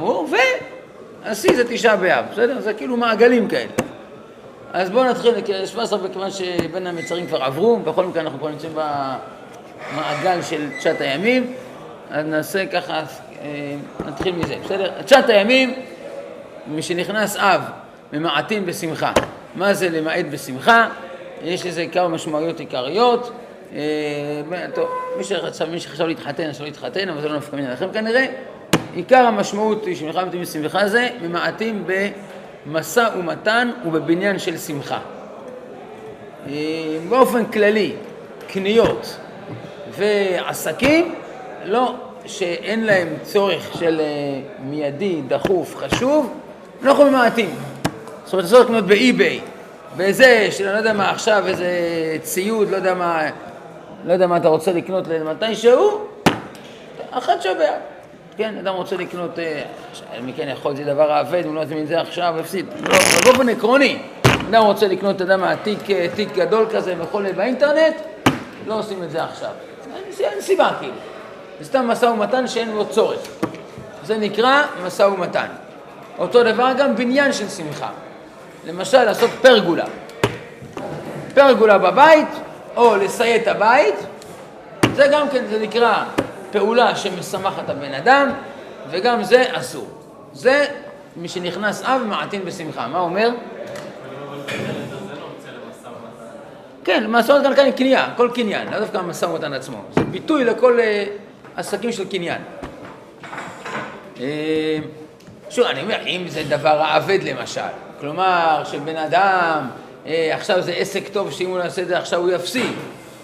כאמור, והשיא זה תשעה באב, בסדר? זה כאילו מעגלים כאלה. אז בואו נתחיל, 17 מכיוון שבין המצרים כבר עברו, בכל מקרה אנחנו כבר נמצאים במעגל של תשעת הימים, אז נעשה ככה, אה, נתחיל מזה, בסדר? תשעת הימים, משנכנס אב, ממעטים בשמחה. מה זה למעט בשמחה? יש לזה כמה משמעויות עיקריות. אה, טוב, מי שחשב, להתחתן, אז שלא להתחתן, אבל זה לא נפקא מינה לכם כנראה. עיקר המשמעות של מלחמת בשמחה זה ממעטים במשא ומתן ובבניין של שמחה. אה, באופן כללי, קניות ועסקים, לא שאין להם צורך של אה, מיידי, דחוף, חשוב, אנחנו ממעטים. זאת אומרת, לעשות קניות באי-ביי, בזה של לא יודע מה עכשיו, איזה ציוד, לא יודע מה, לא יודע מה אתה רוצה לקנות למתי שהוא, אחת שווה. כן, אדם רוצה לקנות, אה, מכן יכול, זה דבר האבד, הוא לא יזמין את זה עכשיו, הפסיד. לא, אבל באופן עקרוני, אדם רוצה לקנות, יודע מה, אה, תיק גדול כזה וכו' באינטרנט, לא עושים את זה עכשיו. אין סיבה כאילו. זה סתם משא ומתן שאין בו צורך. זה נקרא משא ומתן. אותו דבר גם בניין של שמחה. למשל לעשות פרגולה. פרגולה בבית, או לסיית הבית, זה גם כן, זה נקרא פעולה שמשמחת הבן אדם, וגם זה אסור. זה מי שנכנס אב מעטין בשמחה. מה אומר? כן, משא ומתן כאן קנייה, כל קניין, לא דווקא המשא ומתן עצמו. זה ביטוי לכל uh, עסקים של קניין. Uh, שוב, אני אומר, אם זה דבר האבד למשל, כלומר, שבן אדם, אה, עכשיו זה עסק טוב שאם הוא יעשה את זה עכשיו הוא יפסיד.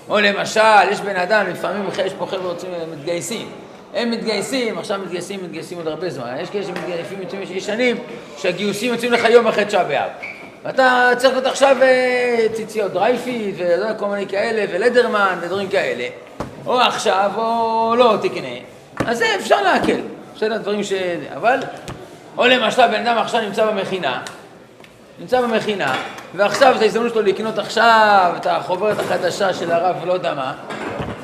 או למשל, יש בן אדם, לפעמים יש פה חבר'ה רוצים, מתגייסים. הם מתגייסים, עכשיו מתגייסים, מתגייסים עוד הרבה זמן. יש כאלה שמתגייסים יוצאים ישנים, שהגיוסים יוצאים לך יום אחרי תשעה באב. ואתה צריך להיות עכשיו אה, ציציות דרייפיד, וכל מיני כאלה, ולדרמן, ודברים כאלה. או עכשיו, או לא תקנה. אז זה אפשר להקל. בסדר, דברים ש... אבל... או למשל, בן אדם עכשיו נמצא במכינה, נמצא במכינה, ועכשיו זו ההזדמנות שלו לקנות עכשיו את החוברת החדשה של הרב לא יודע מה,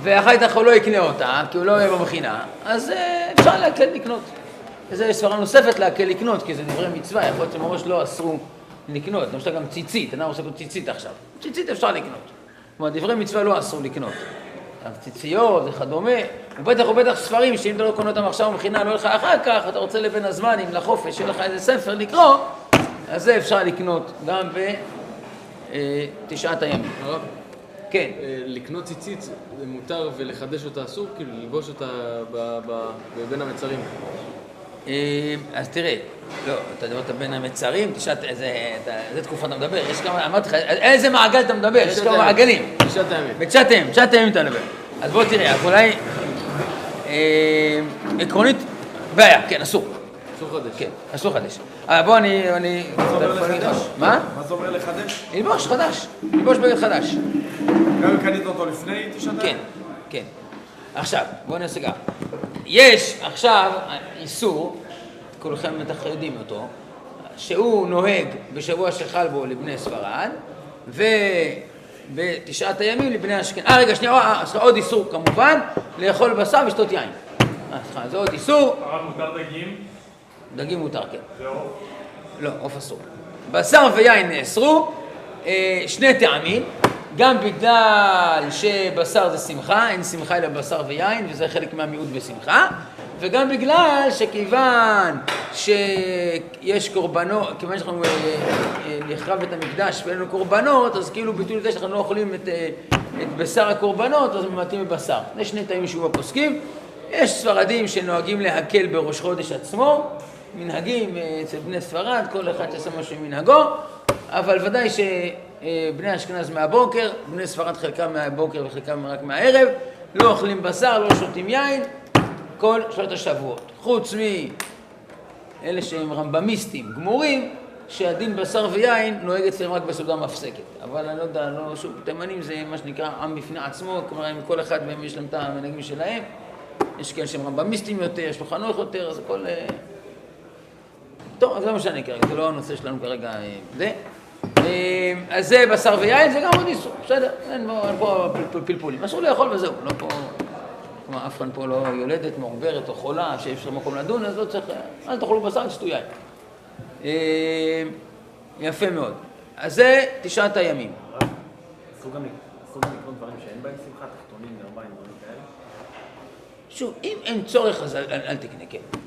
ואחר כך הוא לא יקנה אותה, כי הוא לא יהיה במכינה, אז אה, אפשר להקל לקנות. וזו סברה נוספת להקל לקנות, כי זה דברי מצווה, יכול להיות שמראש לא אסרו לקנות. למשל גם ציצית, אדם עושה פה ציצית עכשיו. ציצית אפשר לקנות. כלומר, דברי מצווה לא אסרו לקנות. ציציות וכדומה, ובטח ובטח ספרים שאם אתה לא קונה אותם עכשיו במכינה, לא יהיה לך אחר כך, אתה רוצה לבן הזמנים, לחופש, שיהיה לך איזה ספר לקרוא, אז זה אפשר לקנות גם בתשעת הימים. כן. אה, לקנות ציצית זה מותר ולחדש אותה אסור? כאילו ללבוש אותה בין המצרים. אה, אז תראה, לא, אתה דיברת בין המצרים, תשעת, איזה תקופה אתה מדבר? יש כמה, אמרתי לך, איזה מעגל אתה מדבר? יש כמה מעגלים. תשעת הימים. בתשעת הימים, תשעת הימים אתה מדבר. אז בוא תראה, אולי אה, עקרונית, בעיה, כן, אסור. אסור חדש. כן, אסור חדש. אה, בוא אני... אני... מה זה אומר לחדש? מה? מה זה אומר לחדש? ללבוש חדש, ללבוש בגד חדש. גם אם קנית אותו לפני תשעת כן, כן. עכשיו, בואו נעשה ככה. יש עכשיו איסור, כולכם בטח יודעים אותו, שהוא נוהג בשבוע שחל בו לבני ספרד, ובתשעת הימים לבני אשכנז. אה, רגע, שנייה, אה, סליחה, עוד איסור כמובן, לאכול בשר ושתות יין. אה, סליחה, זה עוד איסור. הרב מותר דגים? דגים מותר, כן. לא, עוף אסור. בשר ויין נאסרו, אה, שני טעמים, גם בגלל שבשר זה שמחה, אין שמחה אלא בשר ויין, וזה חלק מהמיעוט בשמחה, וגם בגלל שכיוון שיש קורבנות, כיוון שאנחנו אה, אה, נחרב את המקדש ואין לנו קורבנות, אז כאילו ביטוי לזה שאנחנו לא אוכלים את, את בשר הקורבנות, אז ממעטים בבשר. זה שני טעמים שהיו בפוסקים. יש ספרדים שנוהגים להקל בראש חודש עצמו, מנהגים אה, אצל בני ספרד, כל אחד שעשה משהו מנהגו, אבל ודאי שבני אשכנז מהבוקר, בני ספרד חלקם מהבוקר וחלקם רק מהערב, לא אוכלים בשר, לא שותים יין, כל שלושת השבועות. חוץ מאלה שהם רמב"מיסטים גמורים, שהדין בשר ויין נוהג אצלם רק בסעודה מפסקת. אבל אני לא יודע, לא, שוב, תימנים זה מה שנקרא עם בפני עצמו, כלומר, עם כל אחד מהם יש להם את המנהגים שלהם. יש כאלה שהם רמב"מיסטים יותר, שולחנוך יותר, אז הכל... טוב, זה לא משנה כרגע, זה לא הנושא שלנו כרגע, אה, זה. אה, אז זה בשר ויין, זה גם עוד איסור, בסדר, אין פה פלפולים. אסור לאכול וזהו, לא פה... כלומר, אף אחד פה לא יולדת, מעוברת או חולה, שיש לך מקום לדון, אז לא צריך, אל תאכלו בשר, תשתו יין. אה, יפה מאוד. אז זה תשעת הימים. אסור גם לקנות דברים שאין בהם שמחה, תחתונים, גרביים, דברים כאלה? שוב, אם אין צורך, אז אל תקנה, כן.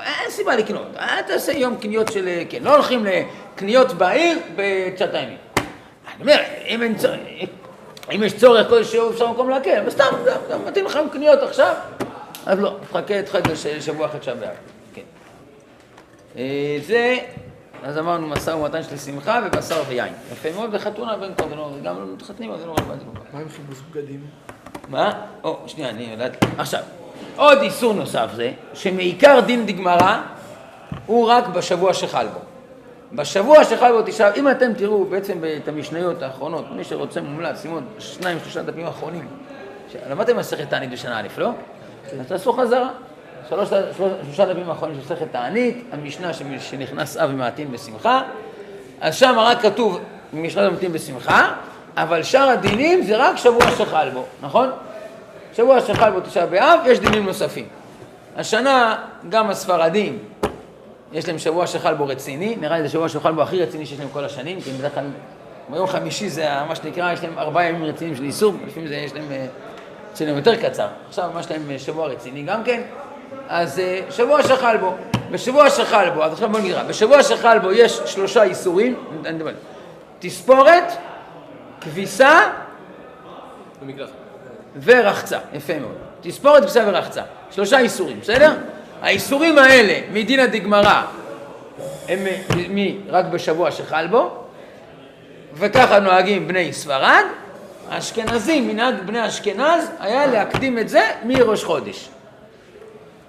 אין סיבה לקנות. אל תעשה יום קניות של... כן, לא הולכים לקניות בעיר בתשעת הימים. אני אומר, אם אין צורך... אם יש צורך כלשהו, אפשר מקום להקל, אבל סתם, סתם, מתאים לך יום קניות עכשיו, אז לא, תחכה, תחכה לשבוע אחרי תשעה באב. כן. אה, זה, אז אמרנו משא ומתן של שמחה ובשר ויין. יפה מאוד, וחתונה בין כבר, גם לא מתחתנים, אז זה לא רלוונטי כל כך. מה עם חיבוש בגדים? מה? או, שנייה, אני יודעת. עכשיו, עוד איסור נוסף זה, שמעיקר דין דגמרא הוא רק בשבוע שחל בו. בשבוע שחל בו תשעה, אם אתם תראו בעצם את המשניות האחרונות, מי שרוצה מומלץ, שימו שניים, שלושה דפים אחרונים. למדתם מסכת תענית בשנה א', לא? אז תעשו חזרה. שלוש, שלוש, שלושה דפים האחרונים של מסכת תענית, המשנה שנכנס אב ומעטין בשמחה, אז שם רק כתוב משנה ומעטין בשמחה, אבל שאר הדינים זה רק שבוע שחל בו, נכון? שבוע שחל בו תשעה באב, יש דינים נוספים. השנה גם הספרדים, יש להם שבוע שחל בו רציני, נראה לי זה שבוע שחל בו הכי רציני שיש להם כל השנים, כי בדרך כלל ביום חמישי זה מה שנקרא, יש להם ארבעה ימים רציניים של איסור, לפעמים זה יש להם, אצלם יותר קצר. עכשיו ממש להם שבוע רציני גם כן, אז שבוע שחל בו. בשבוע שחל בו, אז עכשיו בוא נקרא, בשבוע שחל בו יש שלושה איסורים, תספורת, כביסה במקלחת. ורחצה, יפה מאוד. תספורת, כביסה ורחצה. שלושה איסורים, בסדר? האיסורים האלה מדינא דגמרא הם מ- רק בשבוע שחל בו, וככה נוהגים בני ספרד. האשכנזים, מנהג בני אשכנז, היה להקדים את זה מראש חודש.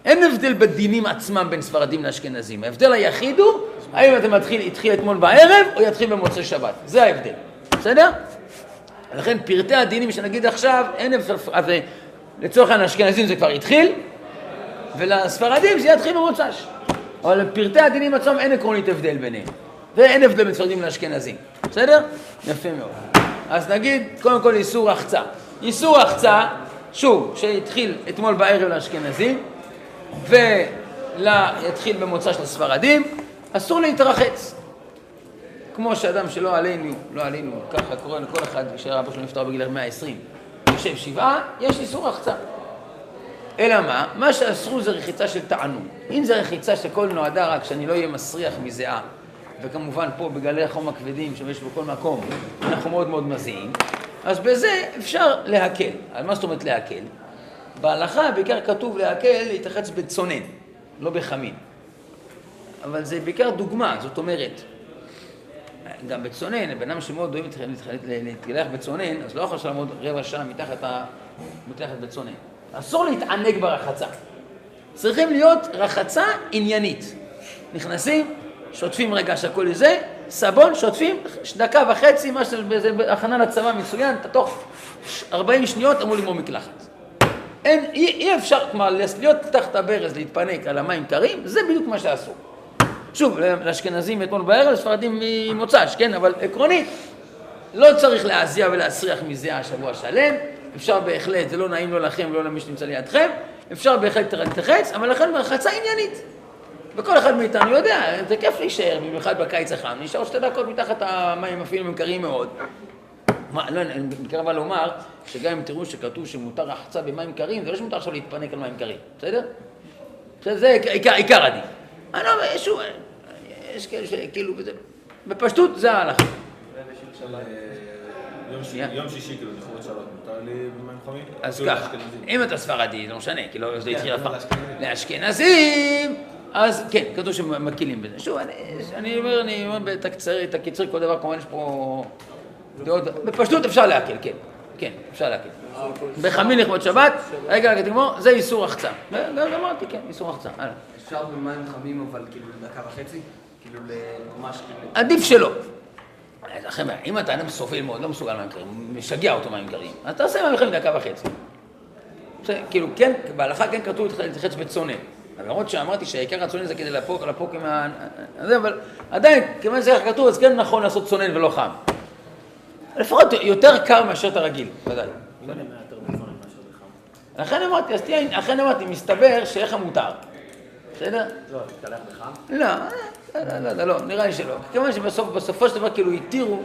אין הבדל בדינים עצמם בין ספרדים לאשכנזים. ההבדל היחיד הוא, האם אתה מתחיל, התחיל אתמול בערב, או יתחיל במוצאי שבת. זה ההבדל, בסדר? לכן פרטי הדינים שנגיד עכשיו, אין הבדל, אז לצורך העניין האשכנזים זה כבר התחיל, ולספרדים זה יתחיל במוצ"ש. אבל פרטי הדינים עצמם אין עקרונית הבדל ביניהם. ואין הבדל בין ספרדים לאשכנזים, בסדר? יפה מאוד. אז נגיד, קודם כל איסור רחצה. איסור רחצה, שוב, שהתחיל אתמול בערב לאשכנזים, ויתחיל במוצא של הספרדים, אסור להתרחץ. כמו שאדם שלא עלינו, לא עלינו, ככה קורה לכל אחד כשאבא שלו נפטר בגיל 120, יושב שבעה, יש איסור רחצה. אלא מה? מה שאסרו זה רחיצה של תענוג. אם זה רחיצה שכל נועדה רק שאני לא אהיה מסריח מזיעה, וכמובן פה בגלי החום הכבדים שיש בכל מקום, אנחנו מאוד מאוד מזיעים, אז בזה אפשר להקל. על מה זאת אומרת להקל? בהלכה בעיקר כתוב להקל להתרחץ בצונן, לא בחמין. אבל זה בעיקר דוגמה, זאת אומרת, גם בצונן, בן אדם שמאוד אוהב להתגלח בצונן, אז לא יכול לעמוד רבע שעה מתחת המקלחת בצונן. אסור להתענג ברחצה. צריכים להיות רחצה עניינית. נכנסים, שוטפים רגע שהכל זה, סבון, שוטפים, דקה וחצי, מה שזה הכנה לצבא מצוין, אתה תוך 40 שניות אמור לגמור מקלחת. אין, אי, אי אפשר, כלומר, להיות תחת הברז, להתפנק על המים קרים, זה בדיוק מה שאסור. שוב, לאשכנזים אתמול בערב, לספרדים ממוצ"ש, כן? אבל עקרונית, לא צריך להזיע ולהסריח מזיעה שבוע שלם, אפשר בהחלט, זה לא נעים לא לכם ולא למי שנמצא לידכם, אפשר בהחלט להתרחץ, אבל לכן מרחצה עניינית. וכל אחד מאיתנו יודע, זה כיף להישאר, במיוחד בקיץ החם, נשאר שתי דקות מתחת המים, אפילו הם קרים מאוד. מה, לא, אני מתקרב לומר, שגם אם תראו שכתוב שמותר רחצה במים קרים, זה לא שמותר עכשיו להתפנק על מים קרים, בסדר? זה עיקר, הדין. אני לא שוב, יש כאלה שכאילו, בפשטות זה ההלכה. יום שישי, כאילו, לכבוד שבת, מותר לי במים חמים? אז כאילו ככה. אם אתה ספרדי, לא משנה, כי לא זה התחיל אף פעם. לאשכנזים. אז כן, כתוב שמקילים בזה. שוב, אני- אני אומר, אני אומר את את הקיצור, כל דבר, כמובן יש פה דעות, בפשטות אפשר להקל, כן, כן, אפשר להקל. בחמין לכבוד שבת, רגע, רגע, תגמור, זה איסור רחצה. גם אמרתי, כן, איסור הלאה. אפשר במים חמים אבל כאילו דקה וחצי? כאילו ממש כאילו... עדיף שלא. חבר'ה, אם אתה אדם סובל מאוד, לא מסוגל מים קרים, משגע אותו מים קרים, אז תעשה מים קרים דקה וחצי. כאילו, כן, בהלכה כן כתוב להתרחץ בצונן. למרות שאמרתי שהעיקר הצונן זה כדי לפוק, לפוק עם ה... זה, אבל עדיין, כיוון שזה כתוב, אז כן נכון לעשות צונן ולא חם. לפחות יותר קר מאשר את הרגיל, ודאי. לכן אמרתי, אז תהיה, לכן אמרתי, מסתבר שאיך המותר. בסדר? לא, תתקלח בחם? לא, לא, לא, לא, לא, לא, נראה לי שלא. כיוון שבסוף, בסופו של דבר כאילו התירו,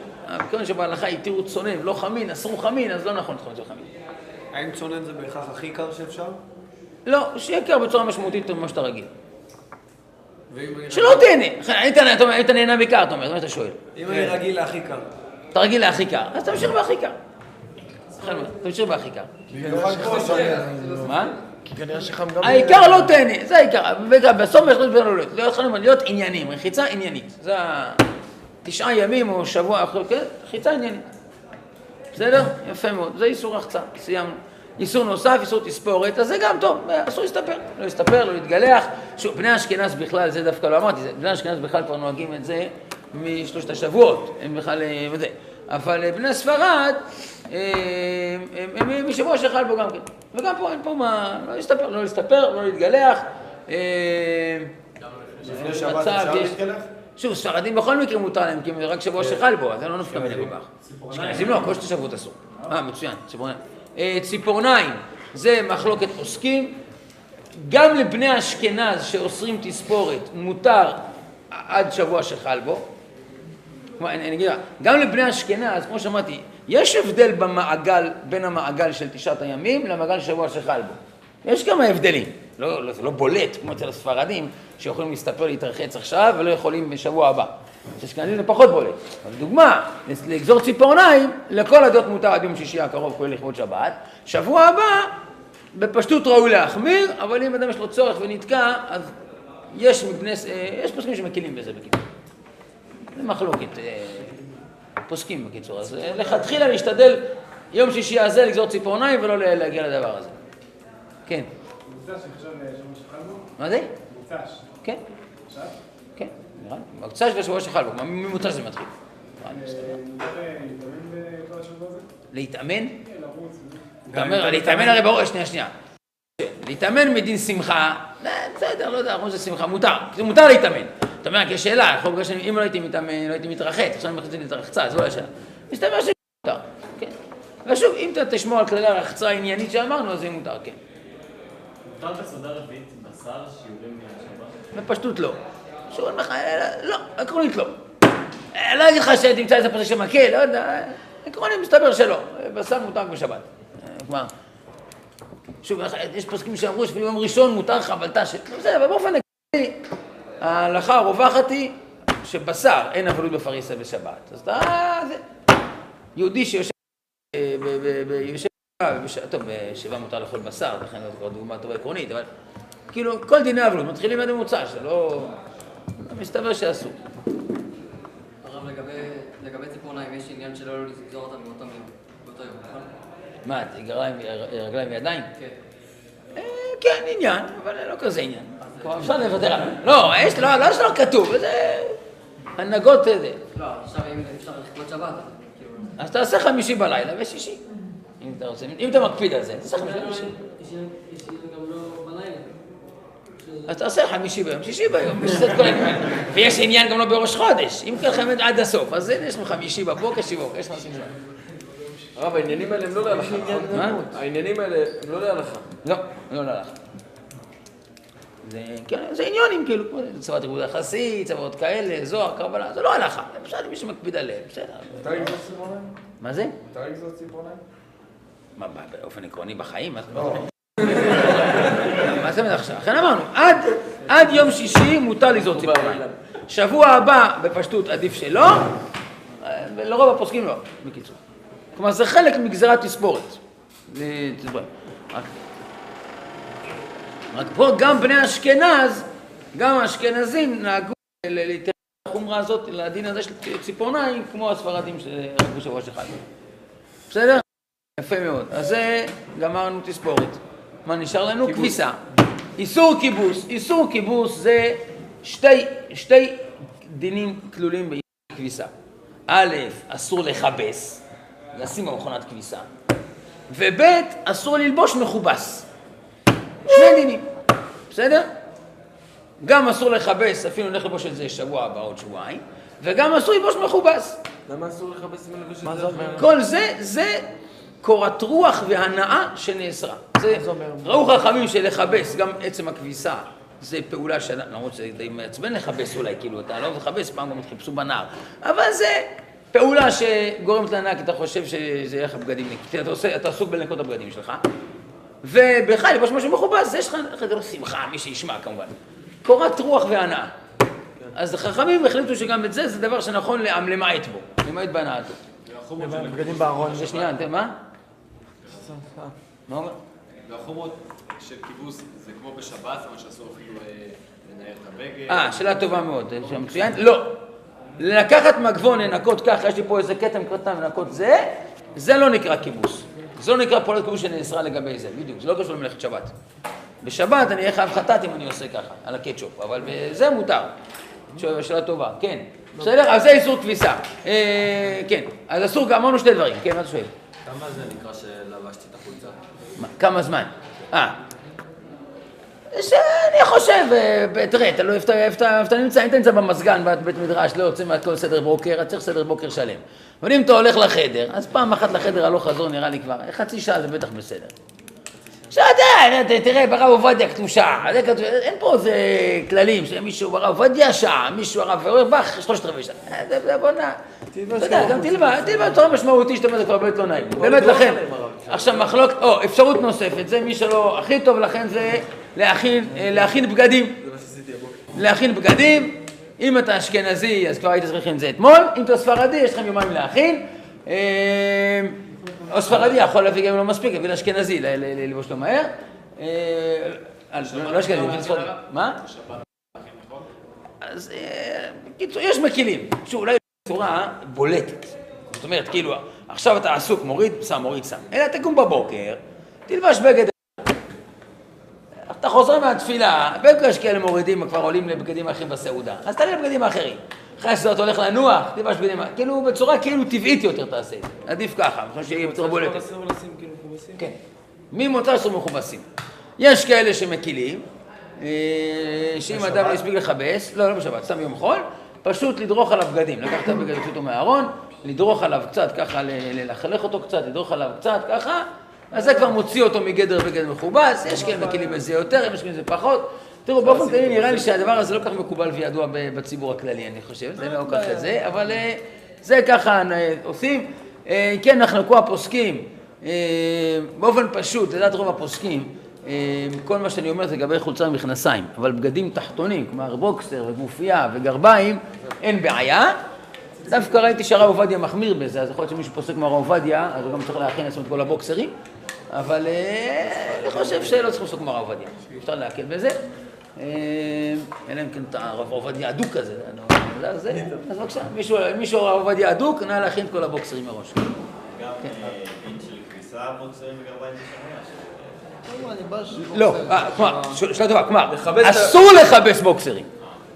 כיוון שבהלכה התירו צונן, לא חמין, אסרו חמין, אז לא נכון לטחון של חמין. האם צונן זה בהכרח הכי קר שאפשר? לא, שיהיה קר בצורה משמעותית ממה שאתה רגיל. שלא תהנה. אחי, היית נהנה בעיקר, אתה אומר, זה מה שאתה שואל. אם אני רגיל להכי קר. אתה רגיל להכי קר, אז תמשיך בהכי קר. תמשיך בהכי קר. מה? העיקר לא תהנה, זה העיקר. בסוף יש לנו לא להיות להיות עניינים, רחיצה עניינית. זה התשעה ימים או שבוע אחרי, כן? רחיצה עניינית. בסדר? יפה מאוד. זה איסור רחצה, סיימנו. איסור נוסף, איסור תספורת, אז זה גם טוב, אסור להסתפר. לא להסתפר, לא להתגלח. שוב, בני אשכנז בכלל, זה דווקא לא אמרתי, בני אשכנז בכלל כבר נוהגים את זה משלושת השבועות. הם בכלל, אה, וזה. אבל אה, בני ספרד, אה, הם- משבוע שחל בו גם כן. וגם פה אין פה מה, לא להסתפר, לא להסתפר, לא להתגלח. אה, לפני שבת מצב, אפשר יש- להתקלח? שוב, ספרדים בכל מקרה מותר להם, כי רק שבוע שחל בו, אז לא נפקא מיני כל כך. אשכנזים לא, כל שתי שבועות אסור. אה, מצוין, ציפורניים. אה, ציפורניים, זה מחלוקת פוסקים. גם לבני אשכנז שאוסרים תספורת מותר עד שבוע שחל בו. אני אגיד לך, גם לבני אשכנז, כמו שאמרתי, יש הבדל במעגל, בין המעגל של תשעת הימים למעגל שבוע שחל בו. יש כמה הבדלים. לא, לא, זה לא בולט כמו אצל הספרדים, שיכולים להסתפר להתרחץ עכשיו ולא יכולים בשבוע הבא. אשכנזים זה פחות בולט. אבל דוגמה, לגזור ציפורניים, לכל הדעות מותר עד יום שישי הקרוב, כולל לכבוד שבת. שבוע הבא, בפשטות ראוי להחמיר, אבל אם אדם יש לו צורך ונתקע, אז יש מבני, אה, יש פוסקים שמקילים בזה בקיצור. זה מחלוקת, אה, פוסקים בקיצור. אז אה, לכתחילה להשתדל יום שישי הזה לגזור ציפורניים ולא להגיע לדבר הזה. כן. מוצ"ש עכשיו שבוע שחל בו? מה זה? מוצ"ש. כן? כן. נראה לי. מוצ"ש ושבוע שחל בו, ממוצ"ש זה מתחיל. אה, להתאמן? כן. אתה אומר, להתאמן הרי ברור, שנייה, שנייה. להתאמן מדין שמחה, אה, בסדר, לא יודע, אנחנו זה שמחה, מותר, זה מותר להתאמן. אתה אומר, כי יש שאלה, יכול להיות שאם לא הייתי מתאמן, לא הייתי מתרחץ, עכשיו אני מחליט להתרחצה, זו לא השאלה. מסתבר שמותר, כן. ושוב, אם אתה תשמור על כללי הרחצה העניינית שאמרנו, אז זה מותר, כן. מותר בסעודה רביעית בשר שיעורים מהשבת? בפשטות לא. אומר לך, אה, לא, עקרונית לא. אה, לא אגיד לך שתמצא איזה פרק שמקל, לא יודע, עקרונית מסתבר שלא. בשר מותר בשבת. אה, כלומר, שוב, יש פוסקים שאמרו שאפילו יום ראשון מותר חבלתה של... בסדר, אבל באופן עקרוני, ההלכה הרווחת היא שבשר אין אבלות בפריסה בשבת. אז אתה... זה... יהודי שיושב... אה, יושב... טוב, בשבעה מותר לאכול בשר, לכן זו כבר דוגמה טובה עקרונית, אבל כאילו, כל דיני אבלות מתחילים עד המוצא, זה לא... מסתבר שאסור. הרב, לגבי, ציפורניים, יש עניין שלא לגזור אותם באותו יום, נכון? מה, רגליים, וידיים? כן. אה, כן, עניין, אבל לא כזה עניין. אפשר לוותר עליו. לא, יש, לא, לא שלא כתוב, זה הנהגות זה. לא, עכשיו אם אפשר לכבוד שבת, אז כאילו... אז תעשה חמישי בלילה ושישי. אם אתה רוצה, אם אתה מקפיד על זה, תעשה חמישי בלילה. לא בלילה. אז תעשה חמישי ביום, שישי ביום, יש את כל העניין. ויש עניין גם לא בראש חודש. אם ככה באמת עד הסוף, אז הנה, יש לך חמישי בבוקר, שישי בבוקר, יש לך שם. הרב, העניינים האלה הם לא להלכה. העניינים האלה הם לא להלכה. לא, לא להלכה. זה, כן, זה עניונים, כאילו, כמו צוות ריבוד יחסי, צוות כאלה, זוהר, קרבלה, זה לא הלכה. בסדר, מי שמקפיד עליהם, בסדר. מותר לגזור ציפורניים? מה זה? מותר לגזור ציפורניים? מה, באופן עקרוני בחיים? מה זה אומר עכשיו? לכן אמרנו, עד, יום שישי מותר לזרות ציפורניים. שבוע הבא, בפשטות, עדיף שלא, ולרוב הפוסקים לא, בקיצור. כלומר, זה חלק מגזירת תספורת. זה. רק, רק פה גם בני אשכנז, גם האשכנזים נהגו להתייחס לחומרה הזאת, לדין הזה של ציפורניים, כמו הספרדים שרק בשבוע שחל. בסדר? יפה מאוד. אז זה, גמרנו תספורת. מה נשאר לנו? כביסה. איסור כיבוס. איסור כיבוס זה שתי, שתי דינים כלולים באיסור כביסה. א', אסור לכבס, לשים במכונת כביסה. וב', אסור ללבוש מכובס. שני דינים, בסדר? גם אסור לכבס, אפילו נלך ללבוש את זה שבוע הבא, עוד שבועיים, וגם אסור ללבוש מכובס. למה אסור לכבס אם לבש את זה? כל זה, זה קורת רוח והנאה שנאסרה. זה, ראו חכמים שלכבס, גם עצם הכביסה, זה פעולה של... למרות שזה די מעצבן לכבס אולי, כאילו, אתה לא מכבס, פעם גם חיפשו בנהר. אבל זה פעולה שגורמת להנאה, כי אתה חושב שזה יהיה לך בגדים אתה עסוק בלנקות הבגדים שלך. ובך לבוש משהו מכובס, יש לך חדר שמחה, מי שישמע כמובן. קורת רוח והנאה. אז חכמים החליטו שגם את זה, זה דבר שנכון לעם- למעט בו, למעט בהנאתו. בגדים בארון. זה שנייה, מה? מה אומר? והחומות של כיבוס זה כמו בשבת, אומרת שאסור אפילו אה, לנער את הבגד. אה, שאלה טובה מאוד, זה שם מצוין. לא. לקחת מגבון, לנקות ככה, יש לי פה איזה כתם קטן, לנקות זה, זה לא נקרא כיבוס. זה לא נקרא פעולת כיבוס שנאסרה לגבי זה, בדיוק, זה לא קשור למלאכת שבת. בשבת אני אהיה חייב חטאת אם אני עושה ככה, על הקטשופ, אבל בזה מותר. שאלה- טובה, כן. בסדר? אז זה איסור כביסה. אה, כן, אז אסור, אמרנו שתי דברים, כן, מה אתה שואל? כמה זה נקרא שלבשתי את החולצה? מה, כמה זמן? אה. שאני חושב, אה, תראה, לא איפה אתה- נמצא, אם אתה נמצא במזגן, בבית מדרש, לא יוצא מהכל סדר בוקר, אתה צריך סדר בוקר שלם. אבל אם אתה הולך לחדר, אז פעם אחת לחדר הלוך חזור נראה לי כבר, חצי שעה זה בטח בסדר. ת- תראה, ברב עובדיה כתוב, אין פה איזה כללים, שמישהו ברב עובדיה שעה, מישהו הרב אורבך שלושת רבעי שעה, אה, זה- בוא'נה, אתה יודע, גם תלמד, תלמד תורה משמעותי שאתה אומר זה כבר באמת לא נעים, באמת לכן, עכשיו מחלוקת, או אפשרות נוספת, זה מי שלא הכי טוב לכן זה להכין, אה, להכין בגדים, להכין בגדים, אם אתה אשכנזי אז כבר היית צריך להכין את זה אתמול, אם אתה ספרדי יש לכם יומיים להכין, אה, או ספרדי יכול להביא גם אם לא מספיק, להביא לאשכנזי, ללבוש לו מהר, אה, לא לא אשכנזי, ספרדי, מה? אז אה, בקיצור, יש מקילים, שאולי בצורה בולטת. זאת אומרת, כאילו, עכשיו אתה עסוק, מוריד, שם, מוריד, שם. אלא תקום בבוקר, תלבש בגד... אתה חוזר מהתפילה, בגלל שכאלה מורידים כבר עולים לבגדים אחרים בסעודה, אז תעלה לבגדים האחרים. אחרי שזה אתה הולך לנוח, תלבש בגדים, כאילו בצורה כאילו טבעית יותר תעשה את זה. עדיף ככה, חושב שיהיה בצורה בולטת. כאילו? כן. ממוצא אסור מכובסים. יש כאלה שמקילים, אה, שאם אדם לא הספיק לכבס, לא, לא בשבת, סתם יום חול, פשוט לדרוך עליו בגדים. לקחת להוציא אותו מהארון, לדרוך עליו קצת, ככה ללכלך אותו קצת, לדרוך עליו קצת, ככה, אז זה כבר מוציא אותו מגדר בגד מכובס, יש כאלה מקילים בזה יותר, יש כאלה פחות. תראו, באופן כללי נראה לי שהדבר הזה לא כך מקובל וידוע בציבור הכללי, אני חושב, זה לא כך זה, אבל אה, זה ככה עושים. אה, כן, נחלקו הפוסקים, אה, באופן פשוט, לדעת רוב הפוסקים, כל מה שאני אומר זה לגבי חולצה ומכנסיים, אבל בגדים תחתונים, כלומר בוקסר וגופייה וגרביים, אין בעיה. דווקא ראיתי שהרב עובדיה מחמיר בזה, אז יכול להיות שמישהו פוסק כמו הרב עובדיה, אז הוא גם צריך להכין לעצמו את כל הבוקסרים, אבל אה, אני חושב שלא צריך לפסוק כמו הרב עובדיה, אפשר להקל בזה. אה, אלא אם כן אתה הרב עובדיה אדוק כזה, לא- לא, זה, אז בבקשה, מישהו הרב עובדיה אדוק, נא להכין את כל הבוקסרים מראש. גם דין של כביסה, בוקסרים וגרביים בשמש. לא, אה, כלומר, שאלה טובה, כלומר, אסור לכבס בוקסרים.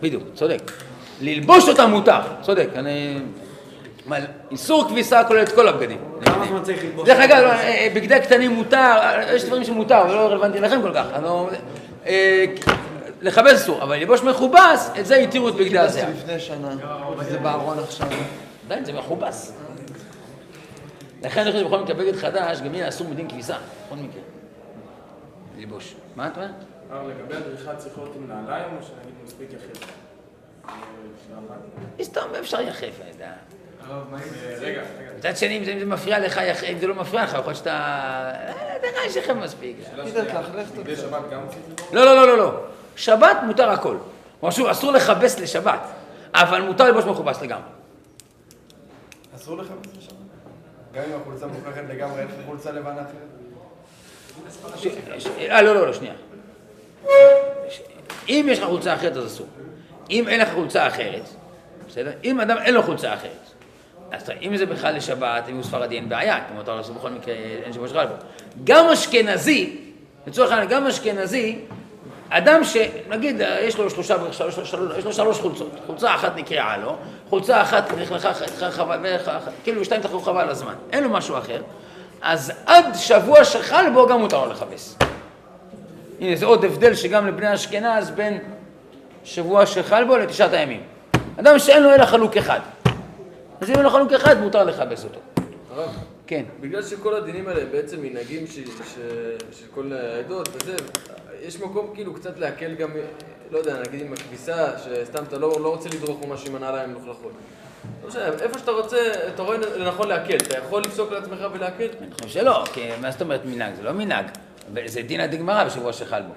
בדיוק, צודק. ללבוש אותם מותר, צודק. אני... איסור כביסה כולל את כל הבגדים. כמה זמן צריך ללבוש? דרך אגב, אה, בגדי קטנים מותר, אה, יש דברים שמותר, אבל לא רלוונטי לכם כל כך. לא- אה, לכבס אסור, אבל ללבוש מכובס, את זה התירו את בגדי הזיעה. לפני שנה, וזה בארון עכשיו. עדיין זה מכובס. לכן אני חושב שבכל מקרה בגד חדש, גם יהיה אסור מדין כביסה, בכל מקרה. ללבוש. מה אתה אומר? לגבי הדריכה צריך להיות עם נעליים, או שנגיד מספיק יחיד? סתם אפשר יחף, אני יודע. רגע. מצד שני, אם זה- מפריע לך, אם זה לא מפריע לך, יכול להיות שאתה... אה, נראה לי שלכם מספיק. לא, לא, לא, לא, לא. שבת מותר הכל. כלומר, שוב, אסור לכבס לשבת, אבל מותר ללבוש מכובס לגמרי. אסור בזה שם? גם אם החולצה מוכרחת לגמרי, אין חולצה לבנה אחרת? אה, לא, לא, לא, שנייה. אם יש לך חולצה אחרת, אז אסור. אם אין לך חולצה אחרת, בסדר? אם אדם אין לו חולצה אחרת, אז אתה- אם זה בכלל לשבת, אם הוא ספרדי, אין בעיה, כי מותר לעשות בכל מקרה, אין שבוע שלך בו. גם אשכנזי, לצורך העניין, גם אשכנזי, אדם שנגיד יש לו שלושה, שלוש, שלוש, יש לו שלוש חולצות, חולצה אחת נקרעה לו, חולצה אחת חבל, כאילו שתיים תחלו חבל הזמן, אין לו משהו אחר, אז עד שבוע שחל בו גם מותר לו לכבס. הנה זה עוד הבדל שגם לבני אשכנז בין שבוע שחל בו לתשעת הימים. אדם שאין לו אלא חלוק אחד. אז אם אין לו חלוק אחד מותר לכבס אותו. כן. בגלל שכל הדינים האלה בעצם מנהגים ש- ש- של כל העדות וזה, יש מקום כאילו קצת להקל גם, לא יודע, נגיד עם הכביסה, שסתם אתה לא, לא רוצה לדרוך ממש עם הנעליים מלוכלכות. לא משנה, איפה שאתה רוצה, אתה רואה לנכון להקל, אתה יכול לפסוק לעצמך ולהקל? אני חושב שלא, כי מה זאת אומרת מנהג? זה לא מנהג. זה דינא דגמרא בשבוע שחל בו.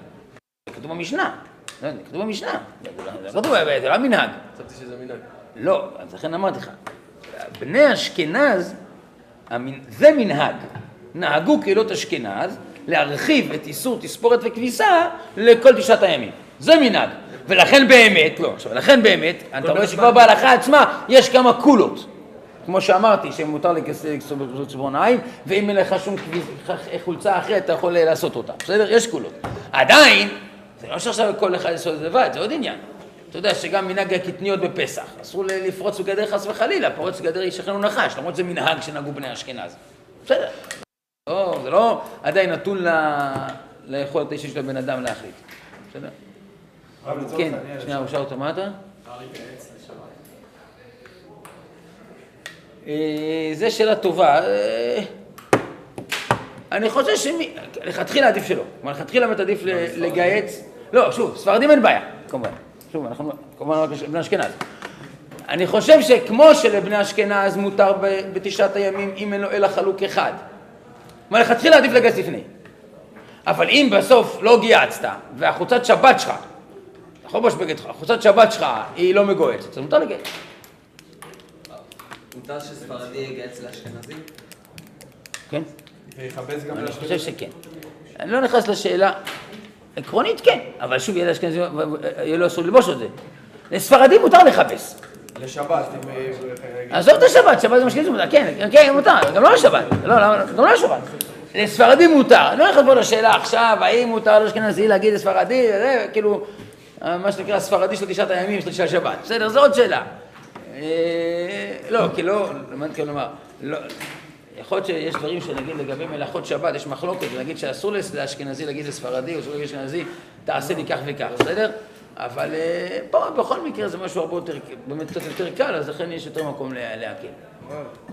זה כתוב במשנה. לא, זה כתוב במשנה. זה לא- זה לא כתוב, זה לא מנהג. חשבתי שזה מנהג. לא, אז לכן אמרתי לך. בני אשכנז, זה מנהג. נהגו קהילות אשכנז להרחיב את איסור תספורת וכביסה לכל תשעת הימים. זה מנהג. ולכן באמת, לא, עכשיו, לכן באמת, אתה רואה שכבר בהלכה עצמה יש כמה קולות. כמו שאמרתי, שמותר לכסות ציפורניים, ואם אין לך שום חולצה אחרת, אתה יכול לעשות אותה. בסדר? יש קולות. עדיין, זה לא שעכשיו כל אחד יעשה את זה לבד, זה עוד עניין. אתה יודע שגם מנהג הקטניות בפסח, אסור לפרוץ בגדר חס וחלילה, פורץ בגדר איש אחינו נחש, למרות שזה מנהג שנהגו בני אשכנז. בסדר. לא, זה לא עדיין נתון ל- ליכולת האישית של הבן אדם להחליט. בסדר? כן, שנייה, אושר אותו, מה אתה? אה, זה שאלה טובה. אה, אני חושב שלכתחילה עדיף שלא. כלומר, לכתחילה באמת עדיף ל- לגייץ... לא, שוב, ספרדים אין בעיה, כמובן. שוב, אנחנו כמובן רק בני אשכנז. אני חושב שכמו שלבני אשכנז מותר ב- בתשעת הימים אם אין לו אלא חלוק אחד. כלומר, לכתחילה עדיף לגייס לפני. אבל אם בסוף לא גייצת, והחולצת שבת שלך, החובש בגד שלך, החולצת שבת שלך היא לא מגויסת, אז מותר לגייס. מותר שספרדי יגייס לאשכנזי? כן? ויכבס גם אני לאשכנזי. חושב שכן. אני לא נכנס לשאלה, עקרונית כן, אבל שוב, ילד אשכנזי, יהיה לו אסור ללבוש את זה. לספרדים מותר לכבס. לשבת. אה, עזוב את השבת, שבת זה משקיעים מותר, כן, כן, מותר, גם לא לשבת, לא, למה- גם לא לשבת. לספרדים מותר, אני לא נכנס פה לשאלה עכשיו, האם מותר לאשכנזי להגיד לספרדי, זה כאילו, אה, מה שנקרא ספרדי של תשעת הימים של השבת, בסדר, זו עוד שאלה. אה, לא, כי לא, אני מתכוון לומר, לא, יכול להיות שיש דברים שנגיד לגבי מלאכות שבת, יש מחלוקת, ונגיד שאסור לאשכנזי להגיד לספרדי, או אסור להגיד לאשכנזי, תעשה לי כך וכך, בסדר? אבל אה, פה בכל מקרה זה משהו הרבה יותר, באמת קצת יותר קל, אז לכן יש יותר מקום לה- להקל.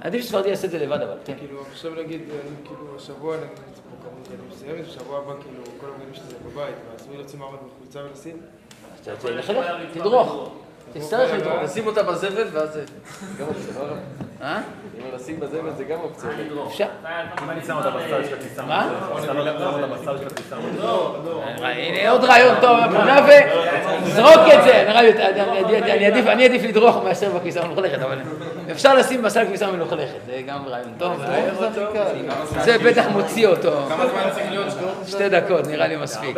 עדיף שספרדי יעשה את זה לבד אבל, כן. כאילו, עכשיו נגיד, אני כאילו, השבוע נגיד, זה פה כמות ילדים מסוימת, בשבוע הבא כאילו, כל הבגדים שלי זה בבית, ואסור לי להוציא מעמד רוצה לחלק, תדרוך. תצטרך לדרוך. תשים אותה בזבל ואז זה... גם אופציה, לא? אה? אם לשים בזבל זה גם אופציה. אפשר. אם אני שם אותה בצד של הכניסה. מה? שם אותה בצד של הכניסה. הנה עוד רעיון טוב, פונה וזרוק את זה. אני- אני- אני עדיף- לדרוך מאשר בכביסה המלוכלכת, אבל אפשר לשים בסל כביסה מלוכלכת, זה גם רעיון טוב. זה בטח מוציא אותו. כמה זמן צריך להיות? שתי דקות, נראה לי מספיק.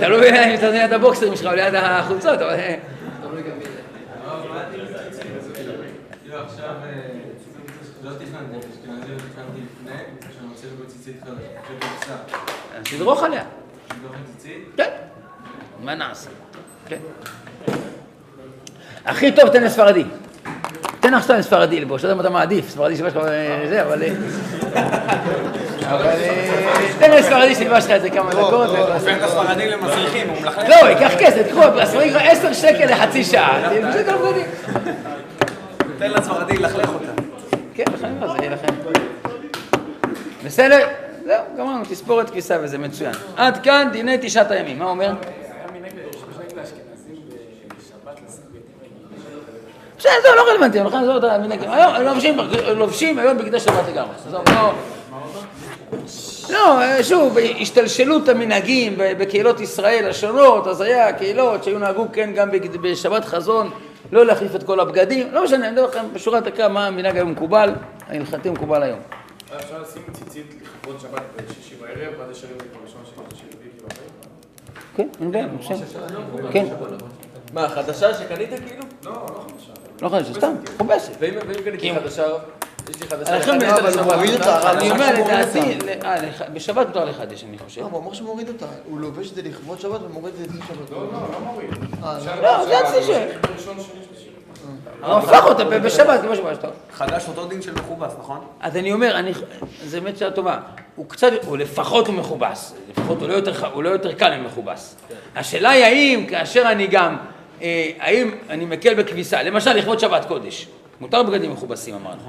תלוי אם אתה ליד הבוקסרים שלך או ליד החולצות, אבל... אה, תלוי גם מי זה. כאילו עכשיו, אה, לא תכננתי, אשכנזי לא תכננתי לפני, שאני רוצה לבוא ציצית חדשה, של קופסה. אז תדרוך עליה. ציצית? כן. מה נעשה? כן. הכי טוב תן לספרדי. תן עכשיו לספרדי לבוש, לא יודע מה אתה מעדיף, ספרדי שלבש לך אה, זה, אבל... אה, אבל אה, תן לספרדי שילבש לך את זה כמה דקות. הופך את הספרדים למסריחים, הוא מלכלך. לא, ייקח כסף, תקחו, הספרדי כבר עשר שקל לחצי שעה. תן לספרדי ללכלך אותה. כן, לכן זה יהיה לכם. בסדר? זהו, גמרנו, תספורת כביסה וזה מצוין. עד כאן דיני תשעת הימים, מה אומר? בסדר, זה לא רלוונטי. היום לובשים היום בגדי שבת לגמרי. לא... לא, שוב, השתלשלות המנהגים בקהילות ישראל השונות, אז היה קהילות שהיו נהגו כן גם בשבת חזון, לא להחליף את כל הבגדים, לא משנה, אני מדבר לכם בשורה דקה מה המנהג היום מקובל, ההלכתי מקובל היום. אפשר לשים ציצית לכבוד שבת בשישי בערב, ואז יש ערב בראשון של שישי רביעי כאילו? כן, אין בעיה, בסדר. כן, מה, חדשה שקנית כאילו? לא חדש, סתם, מכובסת. ואם ואם קניתי חדשה, לחדש אבל. מוריד אותה, אני אומר, לדעתי, אה, בשבת מותר לחדש, אני חושב. לא, הוא אמר שמוריד אותה. הוא לובש את זה לכבוד שבת ומוריד את זה לפני שבת. לא, לא, לא מוריד. לא, זה הצי ש... ראשון, שני, שלישי. הוא הפך אותה בשבת, כמו שבא שאתה... חדש אותו דין של מכובס, נכון? אז אני אומר, אני, זו באמת שאלה טובה. הוא קצת, הוא לפחות הוא מכובס. לפחות הוא לא יותר, לא קל ממכובס. השאלה היא האם, כאשר אני גם, אה, האם אני מקל בכביסה, למשל לכבוד שבת קודש, מותר בגדים מכובסים אמרנו.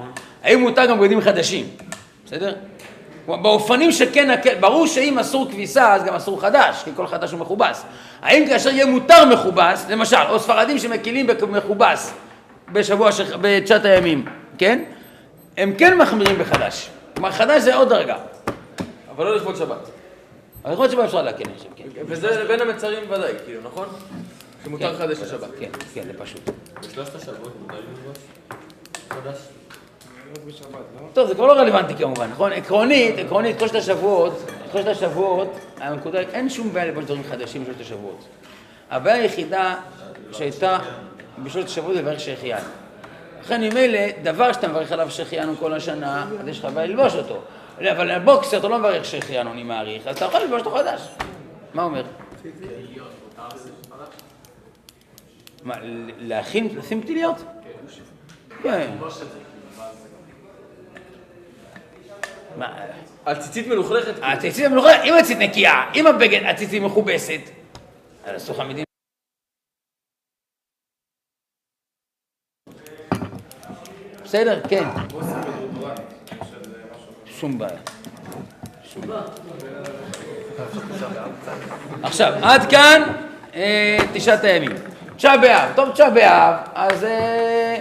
האם מותר גם בגדים חדשים? בסדר? באופנים שכן, ברור שאם אסור כביסה, אז גם אסור חדש, כי כל חדש הוא מכובס. האם כאשר יהיה מותר מכובס, למשל, או ספרדים שמקילים במכובס בשבוע, ש... בתשעת הימים, כן? הם כן מחמירים בחדש. כלומר, חדש זה עוד דרגה. אבל לא לכבוד שבת. אבל להיות שבא אפשר להקל, חושב, כן. וזה בין המצרים ודאי, כאילו, נכון? שמותר כן, לחדש לשבת. כן, כן, זה פשוט. בשלושת השבועות מותר ללבוש? טוב, זה כבר לא רלוונטי כמובן, נכון? עקרונית, עקרונית, שלושת השבועות, שלושת השבועות, הנקודה, אין שום בעיה לבוא דברים חדשים בשלושת השבועות. הבעיה היחידה שהייתה בשלושת השבועות זה לברך שהחיינו. לכן ממילא, דבר שאתה מברך עליו שהחיינו כל השנה, אז יש לך בעיה ללבוש אותו. אבל בוקסר אתה לא מברך שהחיינו, אני מעריך, אז אתה יכול ללבוש אותו חדש. מה אומר? מה, להכין, לשים פתיליות? כן. מה, על ציצית מלוכלכת. הציצית המלוכלכת, אם הציצית נקייה, אם הבגד, הציצית מכובסת, אז אסור לך מדים. בסדר? כן. שום בעיה. שום בעיה. עכשיו, עד כאן אה, תשעת הימים. תשעה באב, טוב תשעה באב, אז אה,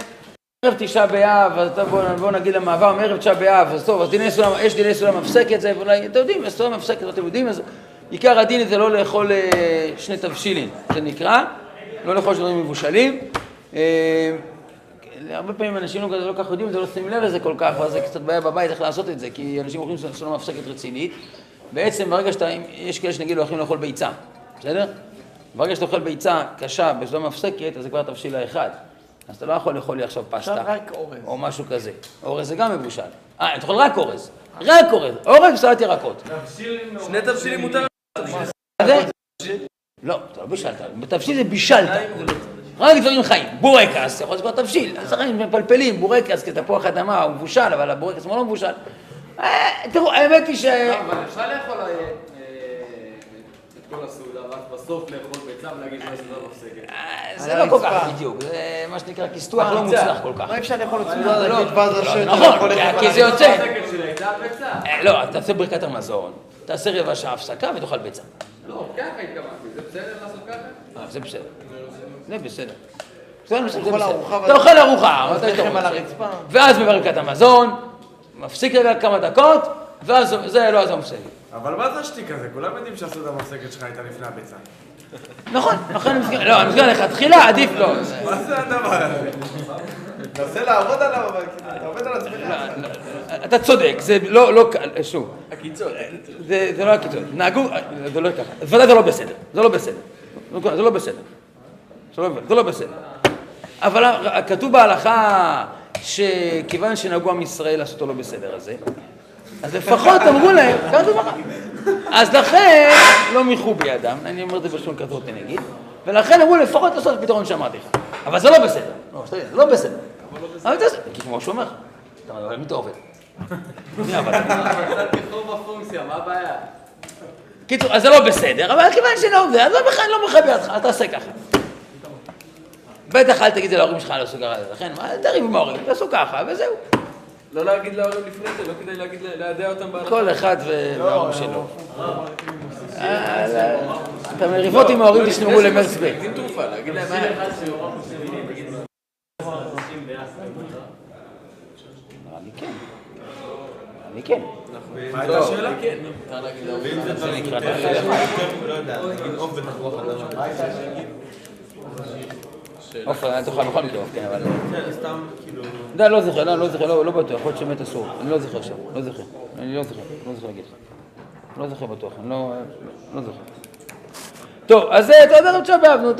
ערב תשעה באב, אז טוב בואו בוא נגיד למעבר מערב תשעה באב, אז טוב, אז דיני סולם, יש דיני סולם מפסקת, זה אולי, אתם יודעים, סולם מפסקת, אתם יודעים, אז עיקר הדין זה לא לאכול אה, שני תבשילים, זה נקרא, לא לאכול שני מבושלים. אה, הרבה פעמים אנשים לא לא כל כך יודעים, זה לא שמים לב לזה כל כך, ואז זה קצת בעיה בבית איך לעשות את זה, כי אנשים אוכלים סולם מפסקת רצינית. בעצם ברגע שאתה, יש כאלה שנגיד לא יכולים לאכול ביצה, בסדר? ברגע שאתה אוכל ביצה קשה בסולם מפסקת, אז זה כבר תבשיל האחד. אז אתה לא יכול לאכול לי עכשיו פסטה. עכשיו רק אורז. או משהו כזה. אורז זה גם מבושל. אה, אתה אוכל רק אורז. רק אורז. אורז וסלט ירקות. שני תבשילים מותר. לא, אתה לא בישלת. בתבשיל זה בישלת. רק דברים חיים. בורקס, יכול להיות כבר תבשיל. אז חיים מפלפלים, בורקס כתפוח אדמה, הוא מבושל, אבל הבורקס הוא לא מבושל. אה, תראו, האמת היא ש... אבל אפשר לאכול אה, כל הסעודה, ואז בסוף לאכול ביצה ולהגיד מה שזה לא מפסקת. אה, זה לא כל כך בדיוק, זה מה שנקרא כיסטוח לא מוצלח כל כך. מה אפשר לאכול את סעודה להגיד ואז השם נכון, כי זה יוצא. אה, לא, תעשה ברכת המזון, תעשה רבע שעה הפסקה ותאכל ביצה. לא, ככה התכוונתי. זה בסדר לעשות ככה? אה, זה בסדר. זה בסדר. אתה אוכל ארוחה. ואז בברכת המזון, מפסיק רגע כמה דקות, ואז זה לא אז מפסיק. אבל מה זה השתיק הזה? כולם יודעים שהסעודה המפסקת שלך הייתה לפני הביצה. נכון, מסכים, לא, אני מסכים לכתחילה, עדיף לא. מה זה הדבר הזה? מנסה לעבוד עליו, אבל כאילו, אתה עובד על עצמך. לא, לא, אתה צודק, זה לא, לא, קל, שוב, הקיצון. זה לא הקיצון, נהגו, זה לא ככה, ודאי זה לא בסדר, זה לא בסדר, זה לא בסדר, זה לא- זה לא בסדר. אבל כתוב בהלכה שכיוון שנהגו עם ישראל לעשות אותו לא בסדר הזה, אז לפחות אמרו להם, כתוב בהלכה. אז לכן לא מיחו בידם, אני אומר את זה בלשון כזאת נגיד, ולכן אמרו לפחות לעשות את הפתרון שאמרתי לך. אבל זה לא בסדר, לא, זה לא בסדר. אבל זה, כי כמו שהוא אומר, אתה מי אתה עובד? קיצור, אז זה לא בסדר, אבל כיוון שלא זה, אז לא לא מכבה אותך, אל תעשה ככה. בטח אל תגיד את זה להורים שלך, לא עשו ככה, לכן, מה, תריב עם ההורים, תעשו ככה, וזהו. לא להגיד להורים לפני זה, לא כדאי להגיד, להדע אותם בהלכה. כל אחד וההורים שלו. אה, לא. את המריבות עם ההורים תשמרו למרץ ב'. להקדים תרופה, להגיד להם מה. אני כן. אני כן. מה הייתה השאלה? כן, מותר להגיד להורים. זה נקרא ואם זה תחילה. יותר, לא יודע, נגיד עוף בתפוח אדמה. עופר, אני תאכל בכל מקרה, כן, אבל... סתם, כאילו... לא, לא זוכר, לא, לא זוכר, לא לא בטוח, יכול להיות שבאמת אסור. אני לא זוכר עכשיו, לא זוכר. אני לא זוכר, לא זוכר להגיד לך. לא זוכר בטוח, אני לא... לא זוכר. טוב, אז אתה יודע, תשעה באב, נו,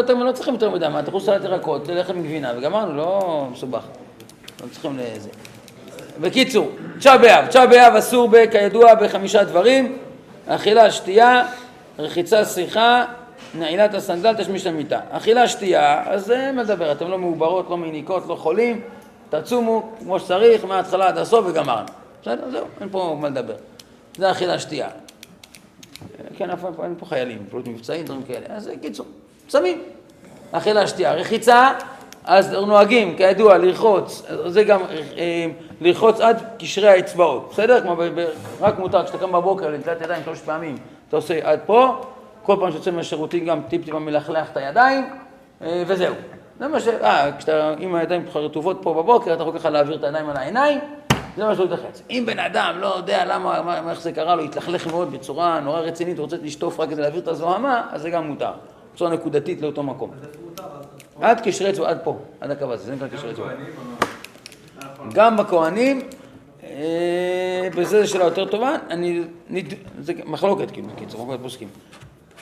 אתם לא צריכים יותר מדי, מה, יכול סלט ירקות, לחם עם גבינה, וגמרנו, לא מסובך. לא צריכים לזה. בקיצור, תשעה באב, תשעה באב אסור כידוע בחמישה דברים, אכילה, שתייה, רחיצה, שיחה, נעילת הסנדל, תשמיש המיטה. אכילה, שתייה, אז זה מדבר, אתם לא מעוברות, לא מניקות, לא חולים, תצומו כמו שצריך, מההתחלה עד הסוף וגמרנו. בסדר, זהו, אין פה מה לדבר. זה אכילה, שתייה. כן, אף פעם אין פה חיילים, פעולות מבצעים, דברים כאלה. אז קיצור, שמים. אכילה, שתייה. רחיצה, אז נוהגים, כידוע, לרחוץ, זה גם אה, לרחוץ עד קשרי האצבעות, בסדר? כמו רק מותר, כשאתה קם בבוקר לנטילת ידיים שלוש פעמים, אתה עושה עד פה, כל פעם שיוצא מהשירותים גם טיפ-טיפה מלכלך את הידיים, אה, וזהו. זה מה ש... אה, כשאתה עם הידיים שלך רטובות פה בבוקר, אתה יכול ככה להעביר את הידיים על העיניים, זה מה שהוא יתלחץ. אם בן אדם לא יודע למה, מה, איך זה קרה לו, התלכלך מאוד בצורה נורא רצינית, רוצה לשטוף רק כדי להעביר את הזוהמה, אז זה גם מותר. בצורה נקודתית לאותו מקום. עד קשרי אצבע, עד פה, עד הקו הזה, זה נקרא קשרי אצבע. גם בכהנים, אה, בזה זו שאלה יותר טובה, אני. זה מחלוקת כאילו, בקיצור, מחלוקת פוסקים.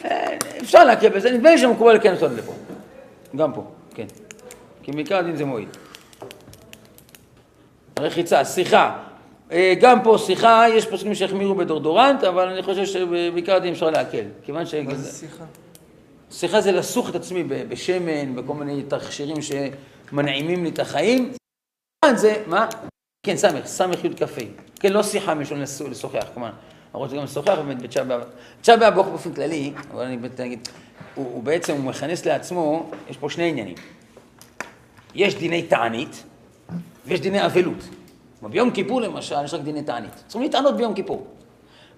אה, אפשר להקל בזה, נדמה לי שמקובל כן לעשות לפה. גם פה, כן. כי בעיקר הדין זה מועיל. רחיצה, שיחה. אה, גם פה שיחה, יש פוסקים שהחמירו בדורדורנט, אבל אני חושב שבעיקר הדין אפשר להקל. כיוון ש... מה זה שיחה? שיחה זה לסוך את עצמי בשמן, בכל מיני תכשירים שמנעימים לי את החיים. זה, מה? כן, סמך, סמך י' כ"ה. כן, לא שיחה מלשון לשוחח, כמובן. אנחנו רוצים גם לשוחח באמת בתשעה באב. תשעה באב באופן כללי, אבל אני באמת אגיד, הוא, הוא בעצם, הוא מכנס לעצמו, יש פה שני עניינים. יש דיני תענית, ויש דיני אבלות. ביום כיפור למשל, יש רק דיני תענית. צריכים להתענות ביום כיפור.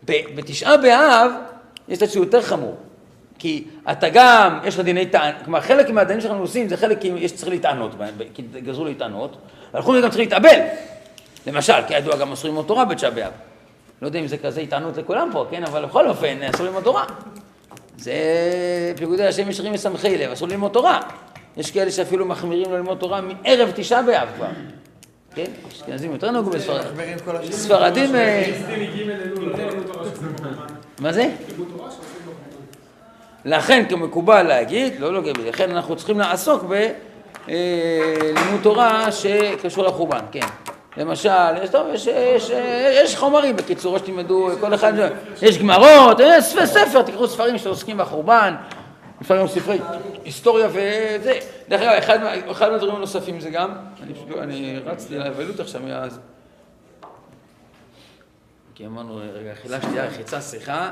בתשעה באב, יש זה יותר חמור. כי אתה גם, יש לך דיני טענות, כלומר חלק מהדינים שאנחנו עושים זה חלק כי יש צריך להתענות בהם, כי גזרו להתענות, מזה גם צריך להתאבל. למשל, כידוע גם אסור ללמוד תורה בתשעה באב. לא יודע אם זה כזה התענות לכולם פה, כן? אבל בכל אופן, אסור ללמוד תורה. זה פיקודי השם ישרים משמחי לב, אסור ללמוד תורה. יש כאלה שאפילו מחמירים לו ללמוד תורה מערב תשעה באב כבר. כן? אשכנזים יותר נהוגו בספרדים. ספרדים... אה, מה זה? לכן כמקובל להגיד, לא לא גבי, לכן אנחנו צריכים לעסוק בלימוד תורה שקשור לחורבן, כן. למשל, יש, טוב, יש, יש, יש חומרים בקיצור, שתלמדו, כל אחד, יש גמרות, יש ספר, תקראו ספרים שעוסקים בחורבן, לפעמים ספרי היסטוריה וזה. דרך אגב, אחד, אחד מהדברים הנוספים זה גם, אני פשוט, אני רצתי לאבלות עכשיו מאז, כי אמרנו, רגע, חילשתי רחיצה, שיחה.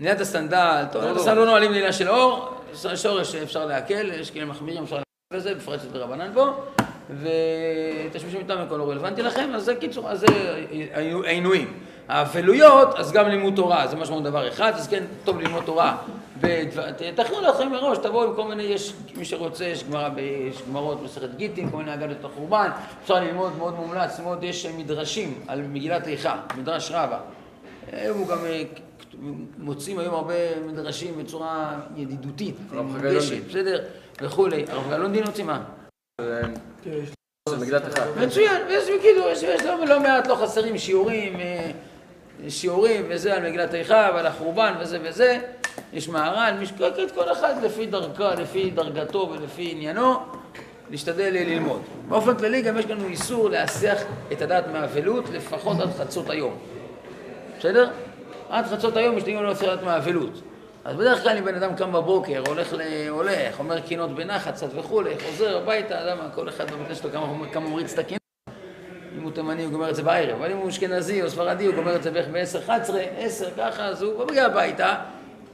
מניעת הסנדל, טוב, הסנדל לא נועלים לעילה של אור, שורש אפשר להקל, יש כאלה מחמירים, אפשר להקל בזה, בפרט שזה רבנן פה, ותשמישים איתם הכל לא רלוונטי לכם, אז זה קיצור, אז זה העינויים. האבלויות, אז גם לימוד תורה, זה משמעות דבר אחד, אז כן, טוב ללמוד תורה. תכינו לכם מראש, תבואו עם כל מיני, יש מי שרוצה, יש גמרא, יש גמרות מסכת גיטין, כל מיני אגדות החורבן, אפשר ללמוד, מאוד מומלץ, ללמוד, יש מדרשים על מגילת איכה, מדרש רבה. הוא גם מוצאים היום הרבה מדרשים בצורה ידידותית, מוגשת, בסדר, וכולי. הרב גלון הוציא מה? מצוין, ויש בקידור, יש לא מעט, לא חסרים שיעורים, שיעורים וזה על מגילת איכה ועל החורבן וזה וזה. יש מהר"ל, משקקת כל אחד לפי דרכה, לפי דרגתו ולפי עניינו, להשתדל ללמוד. באופן כללי גם יש לנו איסור להסיח את הדעת מהאבלות לפחות עד חצות היום. בסדר? עד חצות היום משתגעים לו סרט מהאבלות. אז בדרך כלל אם בן אדם קם בבוקר, הולך, ל... הולך, אומר קינות בנחת קצת וכולי, חוזר הביתה, למה כל אחד במקרה שלו כמה מוריץ את הקינות. אם הוא תימני הוא גומר את זה בערב, אבל אם הוא אשכנזי או ספרדי הוא גומר את זה בערך ב-10-11, 10 ככה, אז הוא מגיע הביתה,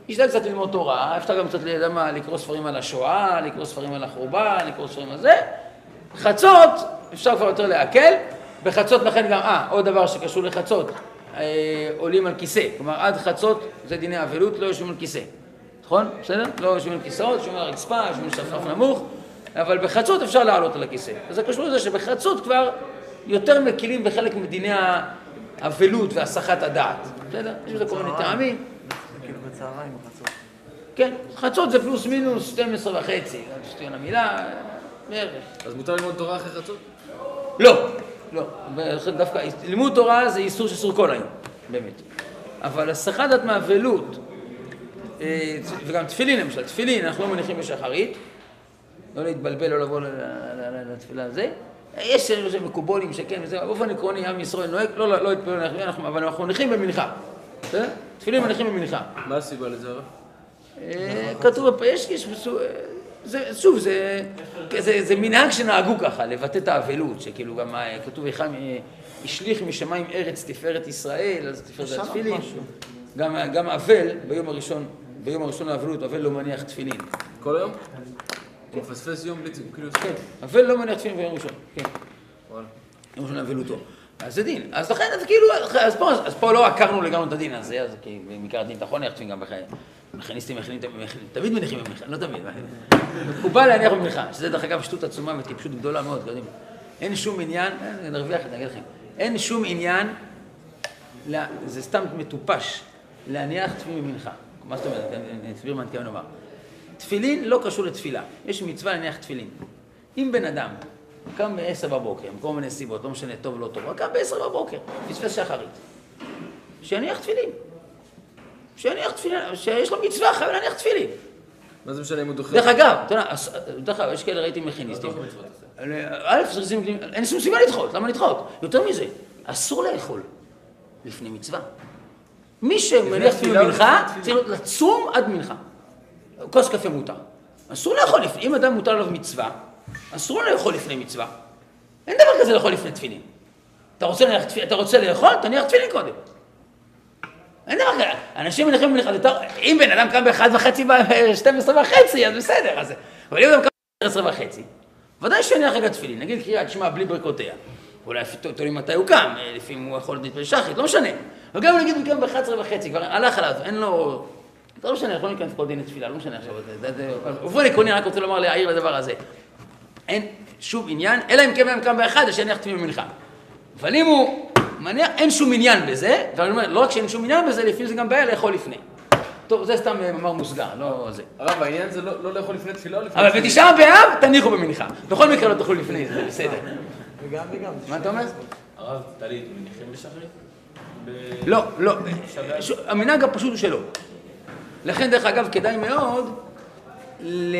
ישתדל קצת ללמוד תורה, אפשר גם קצת למה, לקרוא ספרים על השואה, לקרוא ספרים על החורבן, לקרוא ספרים על זה. חצות, אפשר כבר יותר להקל, בחצות לכן גם, אה, עוד דבר שקשור לחצות, אה, עולים על כיסא. כלומר, עד חצות זה דיני אבלות, לא יושבים על כיסא. נכון? בסדר? לא יושבים על כיסאות, יושבים על הרצפה, יושבים על שפרף נמוך, אבל בחצות אפשר לעלות על הכיסא. אז זה קשור לזה שבחצות כבר יותר מקילים בחלק מדיני האבלות והסחת הדעת. בסדר? יש בזה כל מיני טעמים. כאילו בצהריים. כן, חצות זה פלוס מינוס 12 וחצי, שטויין המילה, בערך. אז מותר ללמוד תורה אחרי חצות? לא, לא, דווקא לימוד תורה זה איסור שאסור כל היום, באמת. אבל הסחת דעת מאבלות, אה, וגם תפילין למשל, תפילין אנחנו לא מניחים בשחרית, לא להתבלבל, לא לבוא לתפילה הזה. יש מקובולים שכן, וזה, באופן עקרוני עם ישראל נוהג, לא, לא התפללו, אבל אנחנו מניחים במנחה. תפילין מניחים במנחה. מה הסיבה לזה? אה, כתוב, יש, יש, זה, שוב, זה, זה, זה מנהג שנהגו ככה, לבטא את האבלות, שכאילו גם כתוב, השליך משמיים ארץ תפארת ישראל, אז תפארת התפילין. גם, גם אבל, ביום הראשון, ביום הראשון לאבלות, אבל לא מניח תפילין. כל היום? הוא מפספס יום בלי כאילו... כן, אבל לא מניח תפילין ביום ראשון, כן. יום ראשון אבלותו. אז זה דין. אז לכן, אז כאילו, אז פה, אז פה לא עקרנו לגמרי את הדין הזה, אז כי בעיקר הדין להניח תפילין גם בחיי. מכניסטים מכינים, תמיד מניחים במנחה, לא תמיד. מקובל להניח במנחה, שזה דרך אגב שטות עצומה וטיפשות גדולה מאוד, אתם יודעים. אין שום עניין, אה, נרוויח, אני אגיד לכם, אין שום עניין, זה סתם מטופש, להניח תפילין במנחה. מה זאת אומרת? אני אסביר מה אני מתכוון לומר. תפילין לא קשור לתפילה, יש מצווה להניח תפילין. אם בן אדם קם ב-10 בבוקר, מכל מיני סיבות, לא משנה טוב או לא טוב, הוא קם ב-10 בבוקר, פספס שחרית. שיניח תפילין. שיניח תפילין, שיש לו מצווה, חייב להניח תפילין. מה זה משנה אם הוא דוחה? דרך אגב, אתה יודע, אז- דרך אגב, יש כאלה ראיתי מכיניסטים. א', זה עושים- אין שום סיבה לדחות, למה לדחות? יותר מזה, אסור לאכול לפני מצווה. מי שמניח תפילין לפני צריך לצום עד מנחה. כוס קפה מותר. אסור לאכול לפני, אם אדם מותר עליו מצווה, אסור לאכול לפני מצווה. אין דבר כזה לאכול לפני תפילין. אתה רוצה, להניח אתה רוצה לאכול, תניח תפילין קודם. אין דבר כזה, אנשים מניחים יותר- אם בן אדם קם באחד וחצי, ב-12 וחצי, אז בסדר, אז... אבל אם אדם קם ב-12 וחצי, ודאי שיניח רגע תפילין, נגיד קריאת שמע בלי ברכותיה. אולי תלוי מתי הוא קם, אה, לפעמים הוא יכול להתפלל שחרית, לא משנה. אבל גם נגיד הוא קם ב-11 וחצי, כבר הלך עליו, אין לו... לא משנה, אנחנו לא ניכנס פה דיני תפילה, לא משנה עכשיו. באופן עקרוני, רק רוצה לומר, להעיר לדבר הזה. אין שום עניין, אלא אם כן בן אדם קם באחד, שיניח תפילין במנחה. אבל אם הוא מניח, אין שום עניין בזה, ואני אומר, לא רק שאין שום עניין בזה, לפעמים זה גם בעיה לאכול לפני. טוב, זה סתם אה, מאמר מוסגר, לא זה. הרב, העניין זה לא לא לאכול לפני תפילה או לפני אבל? בתשעה באב, תניחו במנחה. בכל מקרה לא תאכלו לפני, זה בסדר. וגם וגם. מה אתה אומר? הרב, טלית, מניחים בשחרית? לא, לא. המנהג הפשוט הוא שלא. לכן, דרך אגב, כדאי מאוד ל...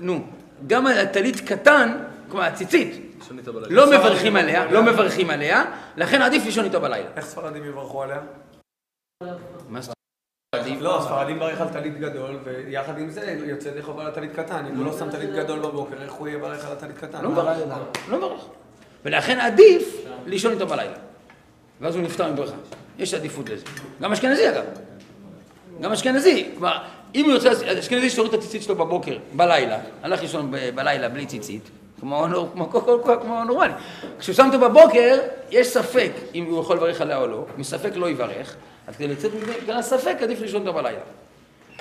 נו, גם על הטלית קטן, כלומר הציצית. לא מברכים עליה, לא מברכים עליה, לכן עדיף לישון איתו בלילה. איך ספרדים יברכו עליה? מה זאת לא, הספרדים ברך על טלית גדול, ויחד עם זה יוצא ידי חובה על הטלית קטן. אם הוא לא שם טלית גדול בבוקר, איך הוא יברך על הטלית קטן? לא מברך, לא מברך. ולכן עדיף לישון איתו בלילה. ואז הוא נפטר מברכה. יש עדיפות לזה. גם אשכנזי אגב. גם אשכנזי. כלומר, אם הוא יוצא, אשכנזי שהוריד את הציצית שלו בבוקר, בלילה, הלך לישון ב- בלילה בלי ציצית, כמו, כמו, כמו, כמו, כמו נורמלי. כשהוא שם אותו בבוקר, יש ספק אם הוא יכול לברך עליה או לא, מספק לא יברך, אז כדי לצאת בגלל הספק עדיף לישון אותו בלילה.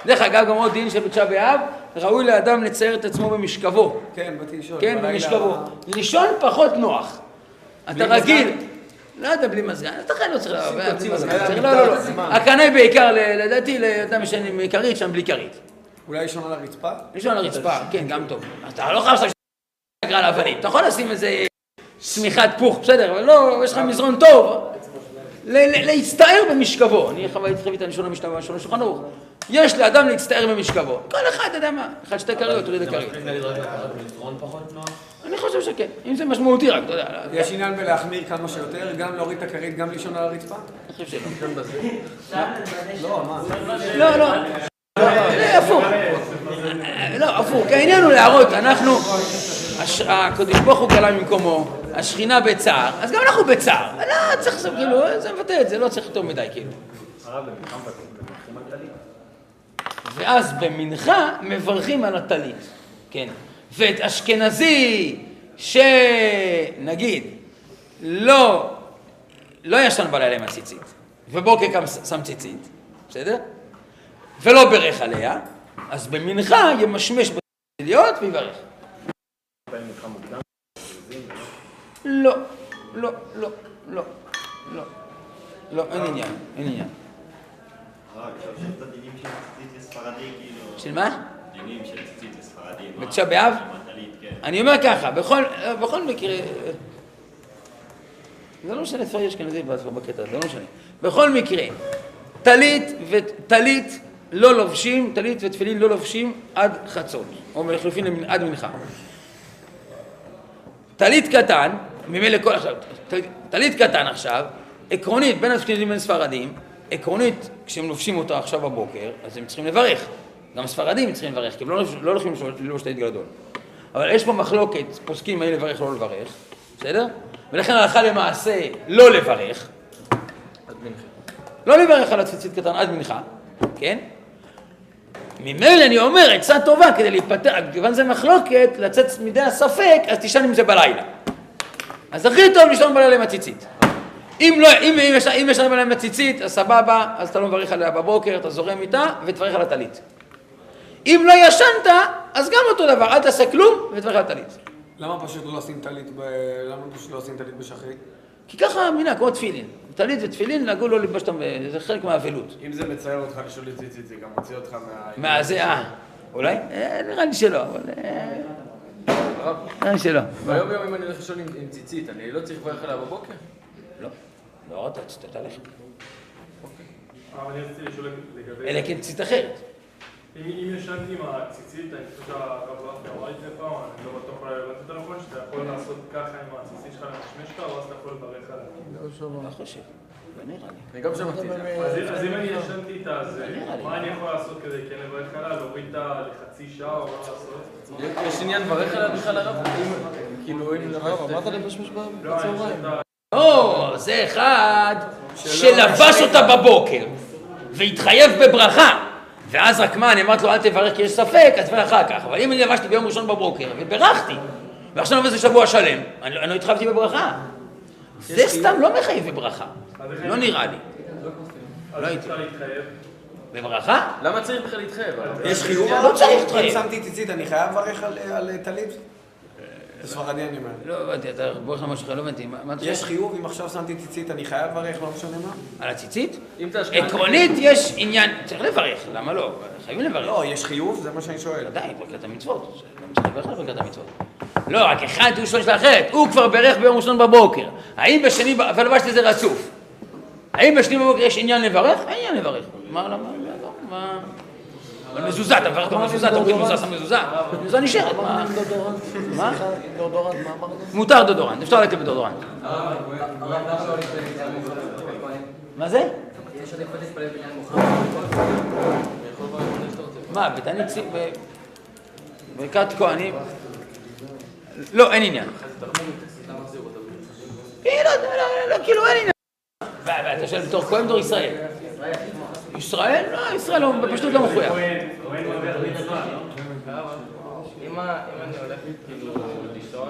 דרך אגב, גם עוד דין של בתשעה באב, ראוי לאדם לצייר את עצמו במשכבו. כן, באתי לשאול. כן, במשכבו. לישון פחות נוח. אתה רגיל. לא יודע, בלי מזגן. אתה חייב לא צריך... צריך- לא, לא, לא. הקנה בעיקר, ל- לדעתי, לאדם ישן עם כרית, שם בלי כרית. אולי לישון על הרצפה? לישון על הרצפה, כן, גם טוב. אתה לא חייב לעשות על האבנים. אתה יכול לשים איזה שמיכת פוך, בסדר, אבל לא, יש לך מזרון טוב. ל- ל- להצטער במשכבו. אני חווה התחייב את הלשון המשנה בלשון השולחן ערוך. יש לאדם להצטער במשכבו. כל אחד, אתה יודע מה, אחד שתי כריות, תוריד את פחות נוח? אני חושב שכן, אם זה משמעותי רק, אתה יודע. יש עניין בלהחמיר כמה שיותר, גם להוריד את הכרית, גם לישון על הרצפה? אני חושב שלא. לא, מה? לא, לא. זה הפוך. לא, הפוך. כי העניין הוא להראות, אנחנו, הקדוש ברוך הוא גלה ממקומו, השכינה בצער, אז גם אנחנו בצער. לא, צריך, לעשות, כאילו, זה מבטא את זה, לא צריך יותר מדי, כאילו. הרב, טלית? ואז במנחה מברכים על הטלית, כן. ואת אשכנזי, שנגיד, לא, לא ישן בלילה עם הציצית, ובוקר קם שם ציצית, בסדר? ולא בירך עליה, אז במנחה ימשמש בציליות ויברך. לא, לא, לא, לא, לא, לא, אין עניין, אין עניין. רק עכשיו את הדינים של ציצית לספרדי, כאילו... של מה? דינים של ציצית לספרדי. מה? בתשעה באב? כן. אני אומר ככה, בכל, בכל מקרה, זה לא משנה ספר אשכנזי בקטע הזה, זה לא משנה. בכל מקרה, טלית וטלית לא לובשים, טלית ותפילין לא לובשים עד חצות, או לחלופין עד מנחה. טלית קטן, ממילא כל עכשיו, טלית- קטן עכשיו, עקרונית בין אשכנזים לבין ספרדים, עקרונית כשהם לובשים אותו עכשיו בבוקר, אז הם צריכים לברך. גם הספרדים צריכים לברך, כי הם לא, לא הולכים ללבוש טלית גדול. אבל יש פה מחלוקת, פוסקים האם לברך לא לברך, בסדר? ולכן הלכה למעשה לא לברך. לא לברך על הציצית קטן עד מנחה, כן? ממילא אני אומר, עצה טובה כדי להיפטר, כיוון זה מחלוקת, לצאת מידי הספק, אז תישן עם זה בלילה. אז הכי טוב לישון בלילה עם הציצית. אם לא, אם, אם, יש, אם בלילה עם הציצית, אז סבבה, אז אתה לא מברך עליה בבוקר, אתה זורם איתה, ותברך על הטלית. אם לא ישנת, אז גם אותו דבר, אל תעשה כלום, ותברך על הטלית. למה פשוט לא עושים טלית ב... למה פשוט לא עושים טלית בשחרית? כי ככה המנהג, כמו תפילין. טלית ותפילין, נהגו לא ללבוש אותם, זה חלק מהאבלות. אם זה מצער אותך לשאול את ציצית, זה גם מוציא אותך מה... מה זה, אה, אולי? אה, נראה לי שלא, אבל... אה, נראה לי שלא. ביום יום אם אני הולך לישון עם ציצית, אני לא צריך לברך עליה בבוקר? לא. לא, אתה תלך. אבל אני רציתי לשאול לגבי... אלא כן ציצית אחרת. אם ישנתי עם הציצית, אני חושב שהרב אמר לפני פעם, אני לא בטוח אולי הבנתי יותר נכון, שאתה יכול לעשות ככה עם הציצית שלך למשמש שלך, ואז אתה יכול לברך עליה. לא חושב. לא נראה לי. אני גם שמעתי את זה. אז אם אני ישנתי איתה, אז מה אני יכול לעשות כדי כן לברך עליה? להוריד אותה לחצי שעה או מה לעשות? יש עניין לברך עליה בכלל הרב? כאילו אם... אמרת לבשמש לא, בצהריים. או, זה אחד שלבש אותה בבוקר והתחייב בברכה. ואז רק מה, אני אמרתי לו, אל תברך כי יש ספק, אז תברך אחר כך. אבל אם אני לבשתי ביום ראשון בבוקר וברכתי, ועכשיו אני עובד שבוע שלם, אני לא- אני לא התחייבתי בברכה. זה סתם לא מחייב בברכה. לא נראה לי. לא הייתי. בברכה? למה צריך בכלל להתחייב? יש חיוב? לא צריך להתחייב. שמתי ציצית, אני חייב לברך על- על טלית? בספרדי אני אומר. לא הבנתי, אתה בורח למשהו אחר, לא הבנתי. מה מה יש? חיוב אם עכשיו שמתי ציצית, אני חייב לברך, לא משנה מה? על הציצית? אם אתה אשכנזי... עקרונית יש עניין, צריך לברך, למה לא? חייבים לברך. לא, יש חיוב? זה מה שאני שואל. ודאי, ברכת המצוות. גם צריך לברך על ברכת המצוות. לא, רק אחד הוא שואל שאלה אחרת. הוא כבר בירך ביום ראשון בבוקר. האם בשני, ולבשתי זה רצוף. האם בשני בבוקר יש עניין לברך? אין עניין לברך. מה, למה? אבל מזוזה, אתה מברך במזוזה, אתה מוריד מזוזה, שם מזוזה. מזוזה נשארת. מה? מה? דורדורנט, מה אמרת? מותר דודורנט, אפשר לתת בדודורנט. מה זה? מה, בתענית צי... ב- ברכת כהנים? לא, אין עניין. אה, לא, לא, לא, כאילו אין עניין. ואתה שואל בתור כהן בתור ישראל. ישראל? לא, ישראל בפשטות לא מחויב. לא? לישון,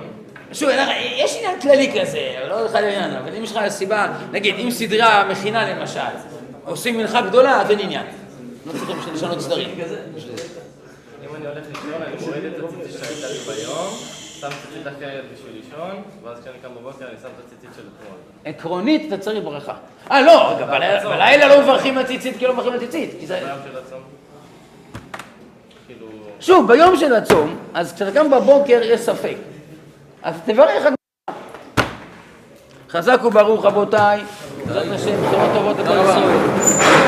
שוב, יש עניין כללי כזה, לא אחד העניין, אבל אם יש לך סיבה, נגיד, אם סדרה מכינה למשל, עושים מנחה גדולה, אז אין עניין. לא צריכים לשנות סדרים. אם אני הולך לישון, אני מוריד את הציצית שהייתה לי ביום, שם ציצית אחרת בשביל לישון, ואז כשאני קם בבוקר אני שם את הציצית של אתמול. עקרונית אתה צריך ברכה. אה, לא, בלילה- לא מברכים הציצית כי לא מברכים של הצום. כאילו... שוב, ביום של הצום, אז כשאתה קם בבוקר יש ספק. אז תברך הגמרא. חזק וברוך רבותיי, בעזרת השם, בשורות טובות לכל ישראל.